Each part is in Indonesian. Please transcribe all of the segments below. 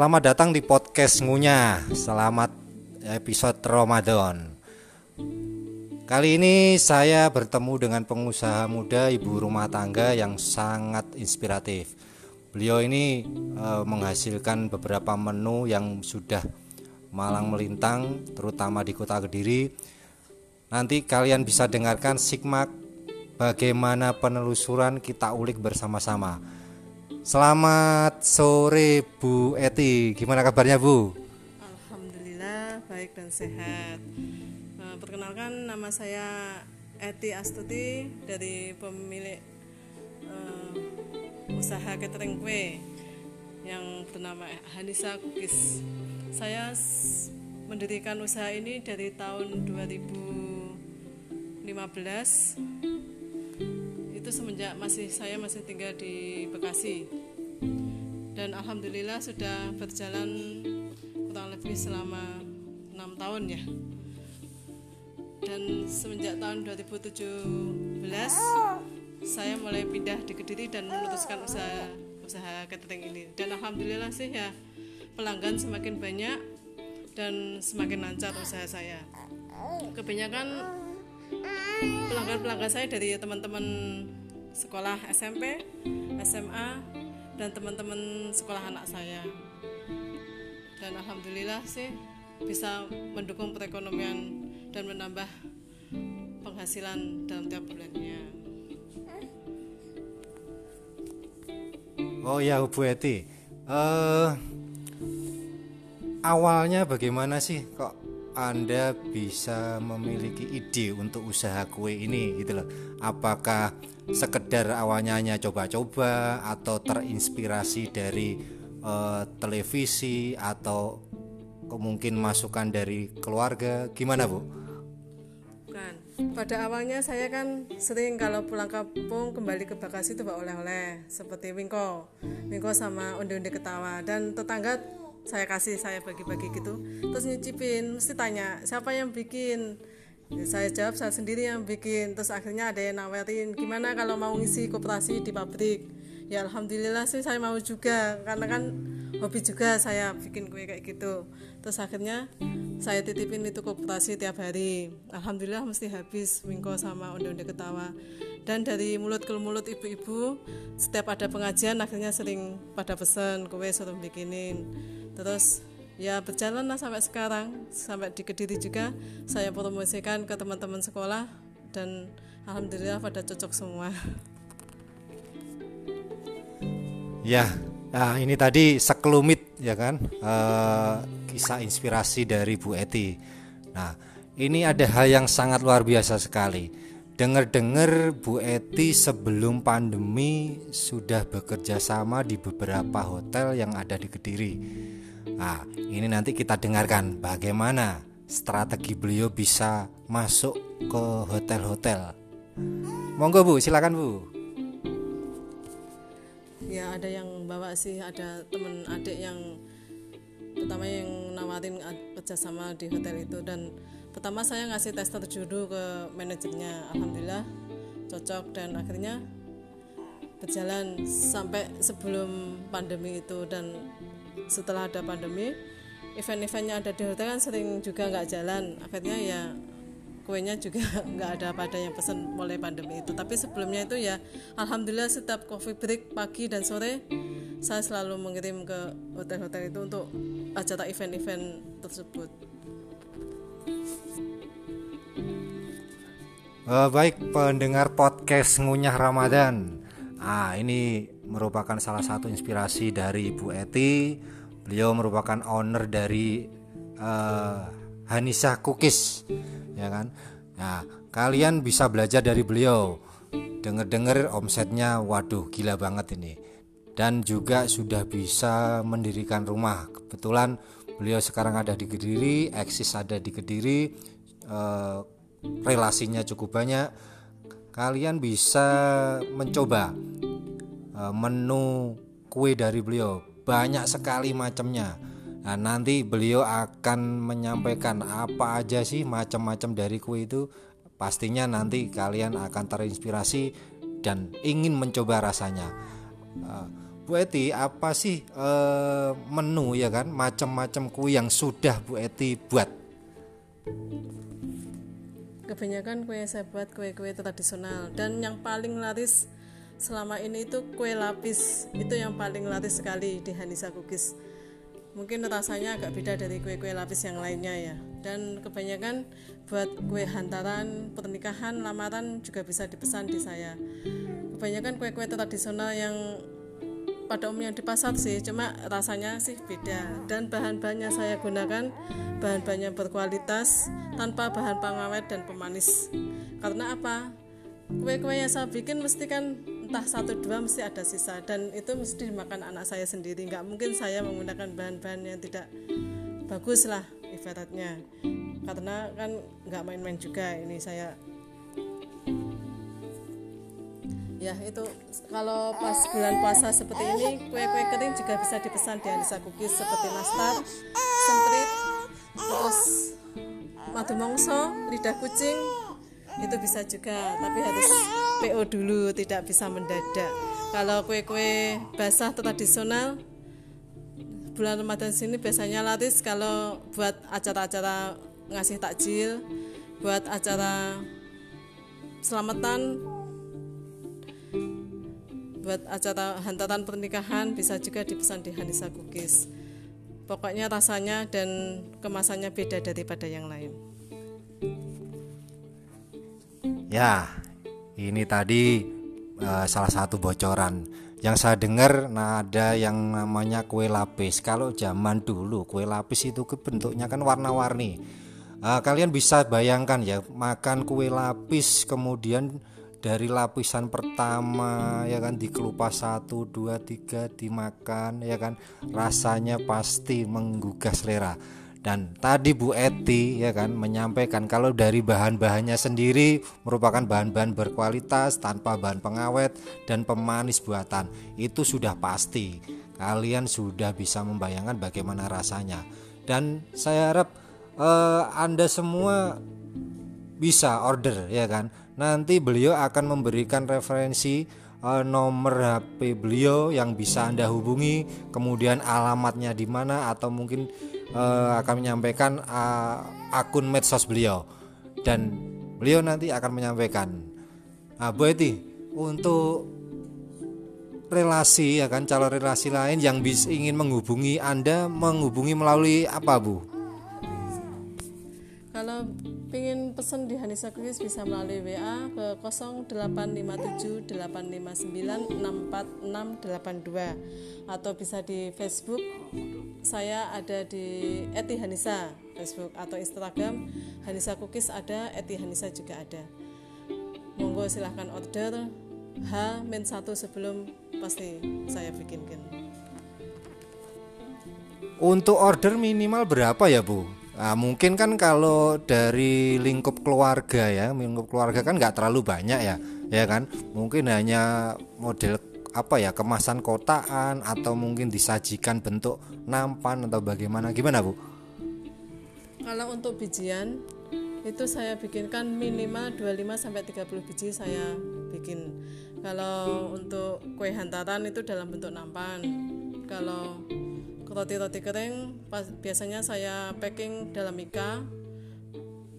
Selamat datang di podcast Ngunyah. Selamat episode Ramadan. Kali ini saya bertemu dengan pengusaha muda ibu rumah tangga yang sangat inspiratif. Beliau ini e, menghasilkan beberapa menu yang sudah malang melintang, terutama di kota Kediri. Nanti kalian bisa dengarkan Sigmak bagaimana penelusuran kita ulik bersama-sama. Selamat sore Bu Eti, gimana kabarnya Bu? Alhamdulillah baik dan sehat. Nah, perkenalkan nama saya Eti Astuti dari pemilik uh, usaha catering kue yang bernama Hanisa Cookies. Saya mendirikan usaha ini dari tahun 2015 itu semenjak masih saya masih tinggal di Bekasi. Dan alhamdulillah sudah berjalan kurang lebih selama enam tahun ya. Dan semenjak tahun 2017 saya mulai pindah di Kediri dan memutuskan usaha usaha catering ini. Dan alhamdulillah sih ya pelanggan semakin banyak dan semakin lancar usaha saya. Kebanyakan pelanggan-pelanggan saya dari teman-teman sekolah SMP, SMA, dan teman-teman sekolah anak saya. Dan alhamdulillah sih bisa mendukung perekonomian dan menambah penghasilan dalam tiap bulannya. Oh ya Bu Eti, uh, awalnya bagaimana sih kok anda bisa memiliki ide untuk usaha kue ini gitu loh. Apakah sekedar awalnya hanya coba-coba atau terinspirasi dari uh, televisi atau mungkin masukan dari keluarga gimana Bu? Bukan. Pada awalnya saya kan sering kalau pulang kampung kembali ke Bekasi itu bawa oleh-oleh seperti wingko, wingko sama onde-onde ketawa dan tetangga saya kasih saya bagi-bagi gitu. Terus nyicipin mesti tanya siapa yang bikin? Ya, saya jawab saya sendiri yang bikin. Terus akhirnya ada yang nawarin gimana kalau mau ngisi koperasi di pabrik? Ya alhamdulillah sih saya mau juga karena kan hobi juga saya bikin kue kayak gitu. Terus akhirnya saya titipin itu koperasi tiap hari. Alhamdulillah mesti habis mingko sama onde-onde ketawa. Dan dari mulut ke mulut ibu-ibu setiap ada pengajian akhirnya sering pada pesan kue suruh bikinin. Terus ya berjalan lah sampai sekarang. Sampai di Kediri juga saya promosikan ke teman-teman sekolah dan alhamdulillah pada cocok semua. Ya nah ini tadi sekelumit ya kan uh, kisah inspirasi dari Bu Eti nah ini ada hal yang sangat luar biasa sekali Dengar-dengar Bu Eti sebelum pandemi sudah bekerja sama di beberapa hotel yang ada di Kediri. Nah, ini nanti kita dengarkan bagaimana strategi beliau bisa masuk ke hotel-hotel. Monggo Bu, silakan Bu. Ya, ada yang bawa sih, ada temen adik yang pertama yang nawarin kerjasama di hotel itu. Dan pertama saya ngasih tes terjudul ke manajernya. Alhamdulillah cocok. Dan akhirnya berjalan sampai sebelum pandemi itu. Dan setelah ada pandemi event-eventnya ada di hotel kan sering juga nggak jalan. Akhirnya ya kuenya juga nggak ada pada yang pesan mulai pandemi itu tapi sebelumnya itu ya alhamdulillah setiap coffee break pagi dan sore saya selalu mengirim ke hotel-hotel itu untuk acara event-event tersebut Uh, baik pendengar podcast ngunyah Ramadan. Ah, ini merupakan salah satu inspirasi dari Ibu Eti. Beliau merupakan owner dari uh, Hanisa Cookies, ya kan? Nah, kalian bisa belajar dari beliau. Dengar-dengar omsetnya, waduh, gila banget ini. Dan juga sudah bisa mendirikan rumah. Kebetulan beliau sekarang ada di Kediri, eksis ada di Kediri. Uh, relasinya cukup banyak kalian bisa mencoba e, menu kue dari beliau banyak sekali macamnya nah nanti beliau akan menyampaikan apa aja sih macam-macam dari kue itu. Pastinya nanti kalian akan terinspirasi dan ingin mencoba rasanya. E, Bu Eti apa sih uh, menu ya kan? Macam-macam kue yang sudah Bu Eti buat. Kebanyakan kue yang saya buat kue-kue tradisional. Dan yang paling laris selama ini itu kue lapis. Itu yang paling laris sekali di Hanisa Cookies mungkin rasanya agak beda dari kue-kue lapis yang lainnya ya. Dan kebanyakan buat kue hantaran pernikahan lamaran juga bisa dipesan di saya. Kebanyakan kue-kue tradisional yang pada umumnya di pasar sih cuma rasanya sih beda. Dan bahan-bahannya saya gunakan bahan-bahannya berkualitas tanpa bahan pengawet dan pemanis. Karena apa? Kue-kue yang saya bikin mesti kan entah satu dua mesti ada sisa. Dan itu mesti dimakan anak saya sendiri. Nggak mungkin saya menggunakan bahan-bahan yang tidak bagus lah ibaratnya. Karena kan nggak main-main juga ini saya. Ya itu kalau pas bulan puasa seperti ini kue-kue kering juga bisa dipesan di Anissa Cookies seperti nastar, semprit, terus madu mongso, lidah kucing itu bisa juga tapi harus PO dulu tidak bisa mendadak kalau kue-kue basah tradisional bulan Ramadan sini biasanya laris kalau buat acara-acara ngasih takjil buat acara selamatan buat acara hantaran pernikahan bisa juga dipesan di Hanisa Cookies. Pokoknya rasanya dan kemasannya beda daripada yang lain. Ya, ini tadi uh, salah satu bocoran yang saya dengar nah ada yang namanya kue lapis. Kalau zaman dulu kue lapis itu bentuknya kan warna-warni. Uh, kalian bisa bayangkan ya makan kue lapis kemudian dari lapisan pertama ya kan dikelupas satu dua tiga dimakan ya kan rasanya pasti menggugah selera dan tadi Bu Eti ya kan menyampaikan kalau dari bahan-bahannya sendiri merupakan bahan-bahan berkualitas tanpa bahan pengawet dan pemanis buatan. Itu sudah pasti. Kalian sudah bisa membayangkan bagaimana rasanya. Dan saya harap eh, Anda semua bisa order ya kan. Nanti beliau akan memberikan referensi uh, nomor HP beliau yang bisa Anda hubungi, kemudian alamatnya di mana atau mungkin uh, akan menyampaikan uh, akun medsos beliau dan beliau nanti akan menyampaikan. Nah, Bu Eti, untuk relasi ya kan calon relasi lain yang bisa ingin menghubungi Anda menghubungi melalui apa Bu? Kalau ingin pesen di Hanisa Cookies bisa melalui WA ke 085785964682 atau bisa di Facebook saya ada di Eti Hanisa Facebook atau Instagram Hanisa Cookies ada Eti Hanisa juga ada monggo silahkan order H min satu sebelum pasti saya bikinkan untuk order minimal berapa ya Bu? Nah, mungkin kan kalau dari lingkup keluarga ya, lingkup keluarga kan nggak terlalu banyak ya, ya kan? Mungkin hanya model apa ya kemasan kotaan atau mungkin disajikan bentuk nampan atau bagaimana gimana bu? Kalau untuk bijian itu saya bikinkan minimal 25 sampai 30 biji saya bikin. Kalau untuk kue hantaran itu dalam bentuk nampan. Kalau roti-roti kering biasanya saya packing dalam mika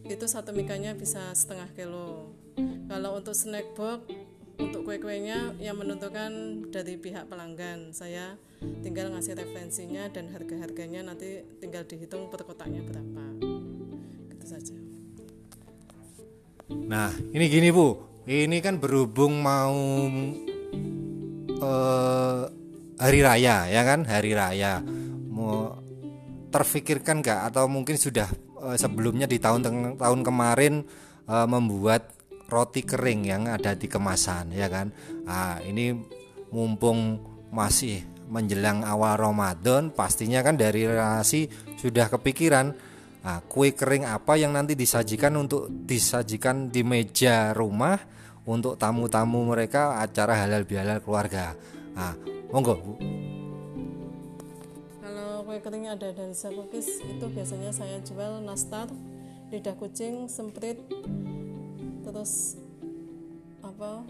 itu satu mikanya bisa setengah kilo kalau untuk snack box untuk kue-kuenya yang menentukan dari pihak pelanggan saya tinggal ngasih referensinya dan harga-harganya nanti tinggal dihitung per kotaknya berapa. Gitu saja. Nah ini gini bu. Ini kan berhubung mau uh, hari raya ya kan? Hari raya. Mau terfikirkan nggak? Atau mungkin sudah uh, sebelumnya di tahun tahun kemarin uh, membuat roti kering yang ada di kemasan ya kan? Ah ini mumpung masih menjelang awal Ramadan pastinya kan dari relasi sudah kepikiran nah, kue kering apa yang nanti disajikan untuk disajikan di meja rumah untuk tamu-tamu mereka acara halal bihalal keluarga. Nah monggo Bu. Kue keringnya ada dari Cookies itu biasanya saya jual nastar lidah kucing semprit terus apa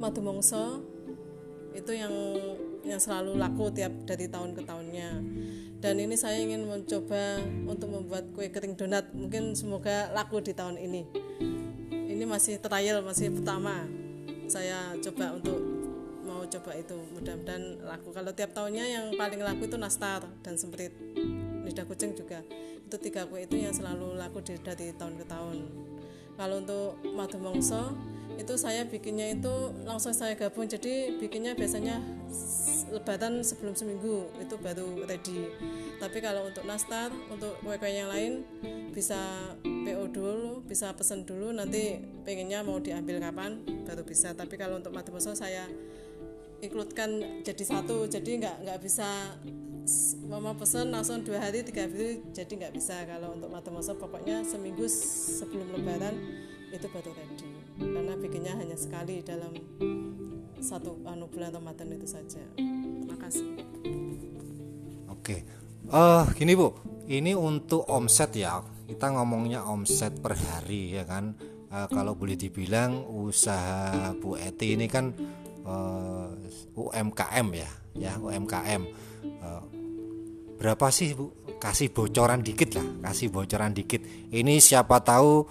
madu mongso itu yang yang selalu laku tiap dari tahun ke tahunnya. Dan ini saya ingin mencoba untuk membuat kue kering donat. Mungkin semoga laku di tahun ini. Ini masih trial masih pertama saya coba untuk mau coba itu. Mudah-mudahan laku. Kalau tiap tahunnya yang paling laku itu nastar dan semprit. Lidah kucing juga. Itu tiga kue itu yang selalu laku dari tahun ke tahun kalau untuk madu mongso itu saya bikinnya itu langsung saya gabung. Jadi bikinnya biasanya lebaran sebelum seminggu itu baru ready. Tapi kalau untuk nastar untuk kue-kue yang lain bisa PO dulu bisa pesen dulu. Nanti pengennya mau diambil kapan baru bisa. Tapi kalau untuk madu mongso saya ikutkan jadi satu. Jadi nggak nggak bisa mama pesen langsung dua hari tiga hari jadi nggak bisa. Kalau untuk masa pokoknya seminggu sebelum lebaran itu baru ready. Karena bikinnya hanya sekali dalam satu anu bulan Ramadan itu saja. Terima kasih. Oke. Uh, gini bu. Ini untuk omset ya. Kita ngomongnya omset per hari ya kan? Uh, kalau boleh dibilang usaha Bu Eti ini kan uh, eh, UMKM ya ya UMKM uh, berapa sih Bu? Kasih bocoran dikit lah kasih bocoran dikit. Ini siapa tahu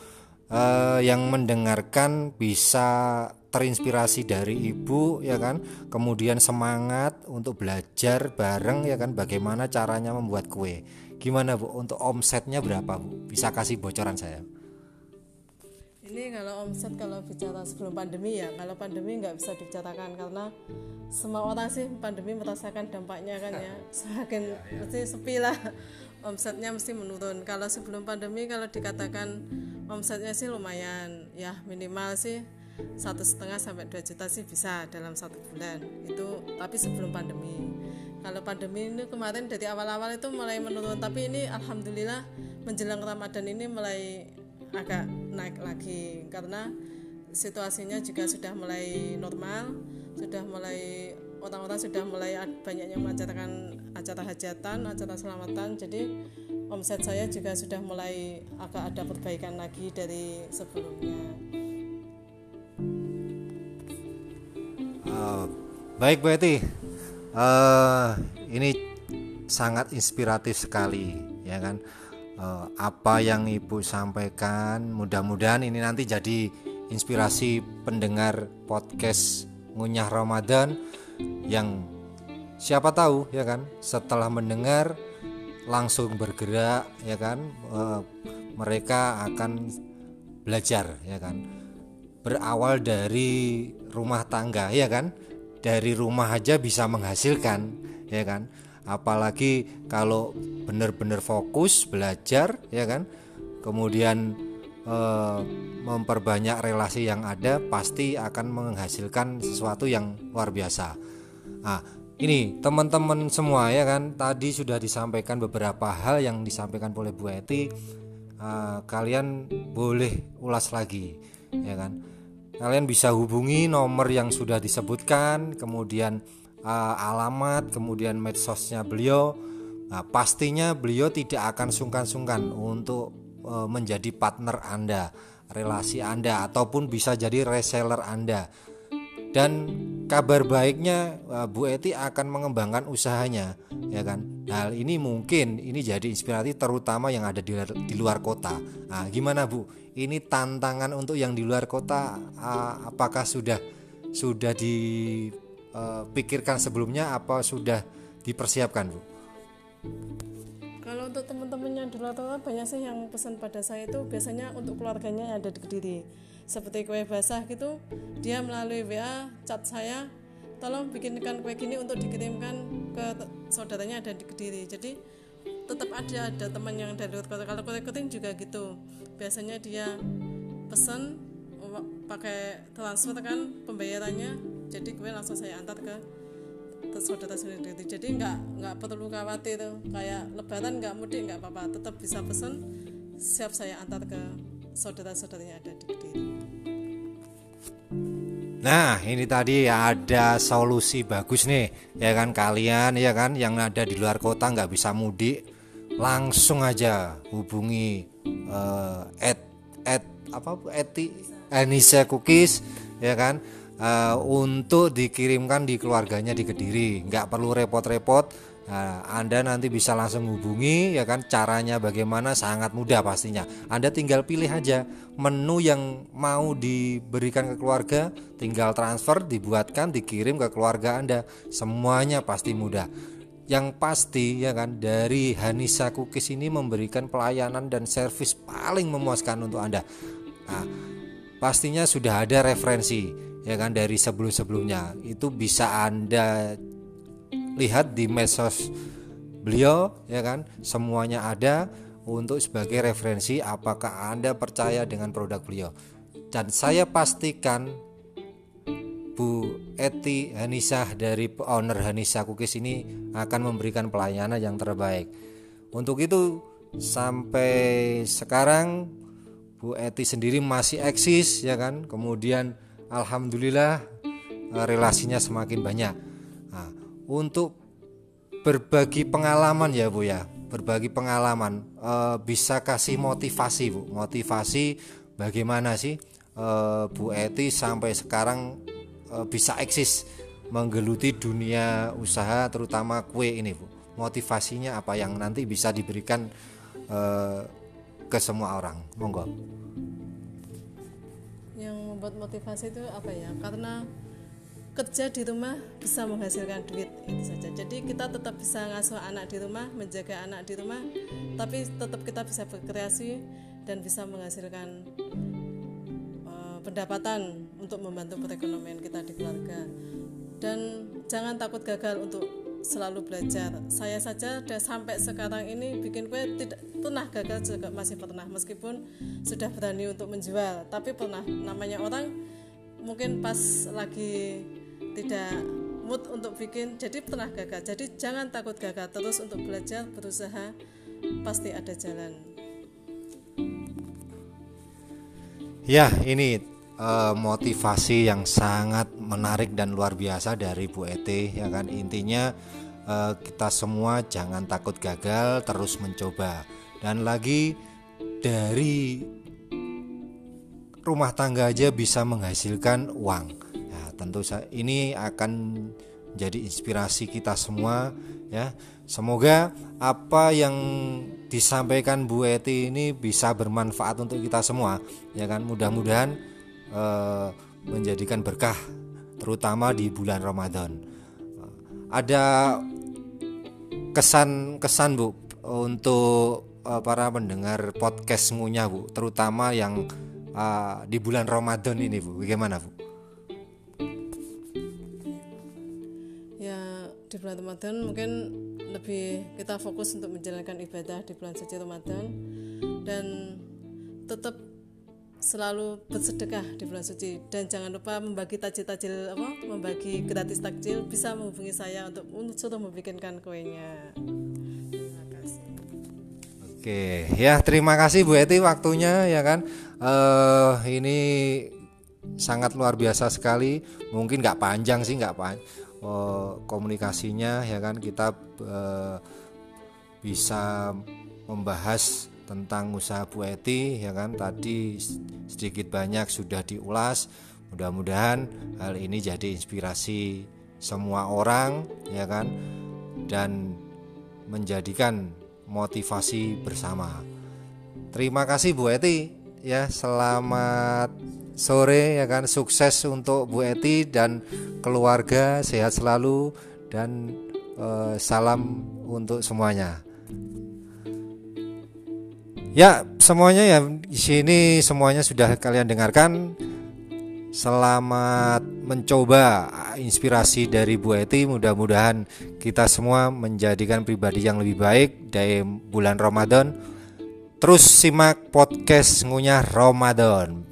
uh, yang mendengarkan bisa terinspirasi dari ibu ya kan? Kemudian semangat untuk belajar bareng ya kan? Bagaimana caranya membuat kue? Gimana bu? Untuk omsetnya berapa bu? Bisa kasih bocoran saya ini kalau omset kalau bicara sebelum pandemi ya kalau pandemi nggak bisa dibicarakan karena semua orang sih pandemi merasakan dampaknya kan ya. Semakin ya, ya. mesti sepi lah. Omsetnya mesti menurun. Kalau sebelum pandemi kalau dikatakan omsetnya sih lumayan. Ya minimal sih satu setengah sampai dua juta sih bisa dalam satu bulan. Itu tapi sebelum pandemi. Kalau pandemi ini kemarin dari awal-awal itu mulai menurun. Tapi ini alhamdulillah menjelang ramadan ini mulai agak naik lagi. Karena situasinya juga sudah mulai normal sudah mulai orang-orang sudah mulai banyak yang mengajarkan acara hajatan acara selamatan. Jadi omset saya juga sudah mulai agak ada perbaikan lagi dari sebelumnya. Uh, baik Bu Eti. Uh, ini sangat inspiratif sekali ya kan uh, apa yang Ibu sampaikan. Mudah-mudahan ini nanti jadi inspirasi pendengar podcast Ngunyah Ramadan yang siapa tahu ya kan? Setelah mendengar langsung bergerak ya kan? Uh, mereka akan belajar ya kan? Berawal dari rumah tangga ya kan? Dari rumah aja bisa menghasilkan ya kan apalagi kalau benar-benar fokus belajar ya kan? Kemudian e, memperbanyak relasi yang ada pasti akan menghasilkan sesuatu yang luar biasa. Nah ini teman-teman semua ya kan? Tadi sudah disampaikan beberapa hal yang disampaikan oleh Bu Eti. E, kalian boleh ulas lagi ya kan? Kalian bisa hubungi nomor yang sudah disebutkan kemudian uh, alamat kemudian medsosnya beliau. Nah, pastinya beliau tidak akan sungkan-sungkan untuk uh, menjadi partner Anda relasi Anda ataupun bisa jadi reseller Anda. Dan kabar baiknya uh, Bu Eti akan mengembangkan usahanya ya kan? Hal ini mungkin ini jadi inspirasi terutama yang ada di, di luar kota. Nah, gimana Bu? Ini tantangan untuk yang di luar kota uh, apakah sudah sudah di uh, pikirkan sebelumnya apa sudah dipersiapkan Bu? Kalau untuk teman-teman yang di luar banyak sih yang pesan pada saya itu biasanya untuk keluarganya yang ada di Kediri. Seperti kue basah gitu dia melalui WA chat saya tolong bikinkan kue gini untuk dikirimkan ke saudaranya ada di Kediri. Jadi tetap ada ada teman yang dari luar kota. Kalau kue kering juga gitu. Biasanya dia pesan pakai transfer kan pembayarannya jadi gue langsung saya antar ke saudara saudara jadi nggak nggak perlu khawatir kayak lebaran nggak mudik nggak apa-apa. Tetap bisa pesen siap saya antar ke saudara-saudara yang ada di Kediri. Nah ini tadi ada solusi bagus nih. Ya kan kalian ya kan yang ada di luar kota nggak bisa mudik langsung aja hubungi uh, at at apa eti? Anissa Cookies ya kan uh, untuk dikirimkan di keluarganya di Kediri nggak perlu repot-repot Nah, Anda nanti bisa langsung hubungi ya kan caranya bagaimana sangat mudah pastinya. Anda tinggal pilih aja menu yang mau diberikan ke keluarga, tinggal transfer, dibuatkan, dikirim ke keluarga Anda. Semuanya pasti mudah. Yang pasti ya kan dari Hanisa Cookies ini memberikan pelayanan dan servis paling memuaskan untuk Anda. Nah, pastinya sudah ada referensi ya kan dari sebelum-sebelumnya. Itu bisa Anda lihat di medsos beliau ya kan? Semuanya ada untuk sebagai referensi apakah Anda percaya dengan produk beliau. Dan saya pastikan Bu Eti Hanisah dari owner Hanisah Cookies ini akan memberikan pelayanan yang terbaik. Untuk itu sampai sekarang Bu Eti sendiri masih eksis ya kan? Kemudian Alhamdulillah eh, relasinya semakin banyak. Nah, untuk berbagi pengalaman ya Bu ya. Berbagi pengalaman e, bisa kasih motivasi Bu. Motivasi bagaimana sih e, Bu Eti sampai sekarang bisa eksis menggeluti dunia usaha terutama kue ini Bu. Motivasinya apa yang nanti bisa diberikan ke semua orang? Monggo membuat motivasi itu apa ya? Karena kerja di rumah bisa menghasilkan duit itu saja. Jadi kita tetap bisa ngasuh anak di rumah menjaga anak di rumah tapi tetap kita bisa berkreasi dan bisa menghasilkan uh, pendapatan untuk membantu perekonomian kita di keluarga. Dan jangan takut gagal untuk selalu belajar. Saya saja sudah sampai sekarang ini bikin kue tidak pernah gagal juga masih pernah meskipun sudah berani untuk menjual. Tapi pernah namanya orang mungkin pas lagi tidak mood untuk bikin jadi pernah gagal. Jadi jangan takut gagal terus untuk belajar berusaha pasti ada jalan. Ya ini uh, motivasi yang sangat menarik dan luar biasa dari Bu Ete ya kan intinya uh, kita semua jangan takut gagal terus mencoba dan lagi dari rumah tangga aja bisa menghasilkan uang tentu ini akan jadi inspirasi kita semua ya. Semoga apa yang disampaikan Bu Eti ini bisa bermanfaat untuk kita semua ya kan. Mudah-mudahan eh, menjadikan berkah terutama di bulan Ramadan. Ada kesan-kesan Bu untuk uh, para pendengar podcast ngunyah Bu, terutama yang uh, di bulan Ramadan ini Bu. Bagaimana Bu? di bulan Ramadan mungkin lebih kita fokus untuk menjalankan ibadah di bulan suci Ramadan dan tetap selalu bersedekah di bulan suci. Dan jangan lupa membagi tajil-tajil apa membagi gratis takjil bisa menghubungi saya untuk untuk membikinkan kuenya. Terima kasih. Oke ya terima kasih Bu Eti waktunya ya kan? Uh, ini sangat luar biasa sekali. Mungkin nggak panjang sih nggak panjang uh, komunikasinya ya kan? Kita uh, bisa membahas tentang usaha Bu Eti ya kan? Tadi sedikit banyak sudah diulas. Mudah-mudahan hal ini jadi inspirasi semua orang ya kan? Dan menjadikan motivasi bersama. Terima kasih Bu Eti ya. Selamat sore ya kan? Sukses untuk Bu Eti dan keluarga sehat selalu dan uh, salam untuk semuanya. Ya, semuanya ya di sini semuanya sudah kalian dengarkan. Selamat mencoba inspirasi dari Bu Eti. Mudah-mudahan kita semua menjadikan pribadi yang lebih baik dari bulan Ramadan. Terus simak podcast ngunyah Ramadan.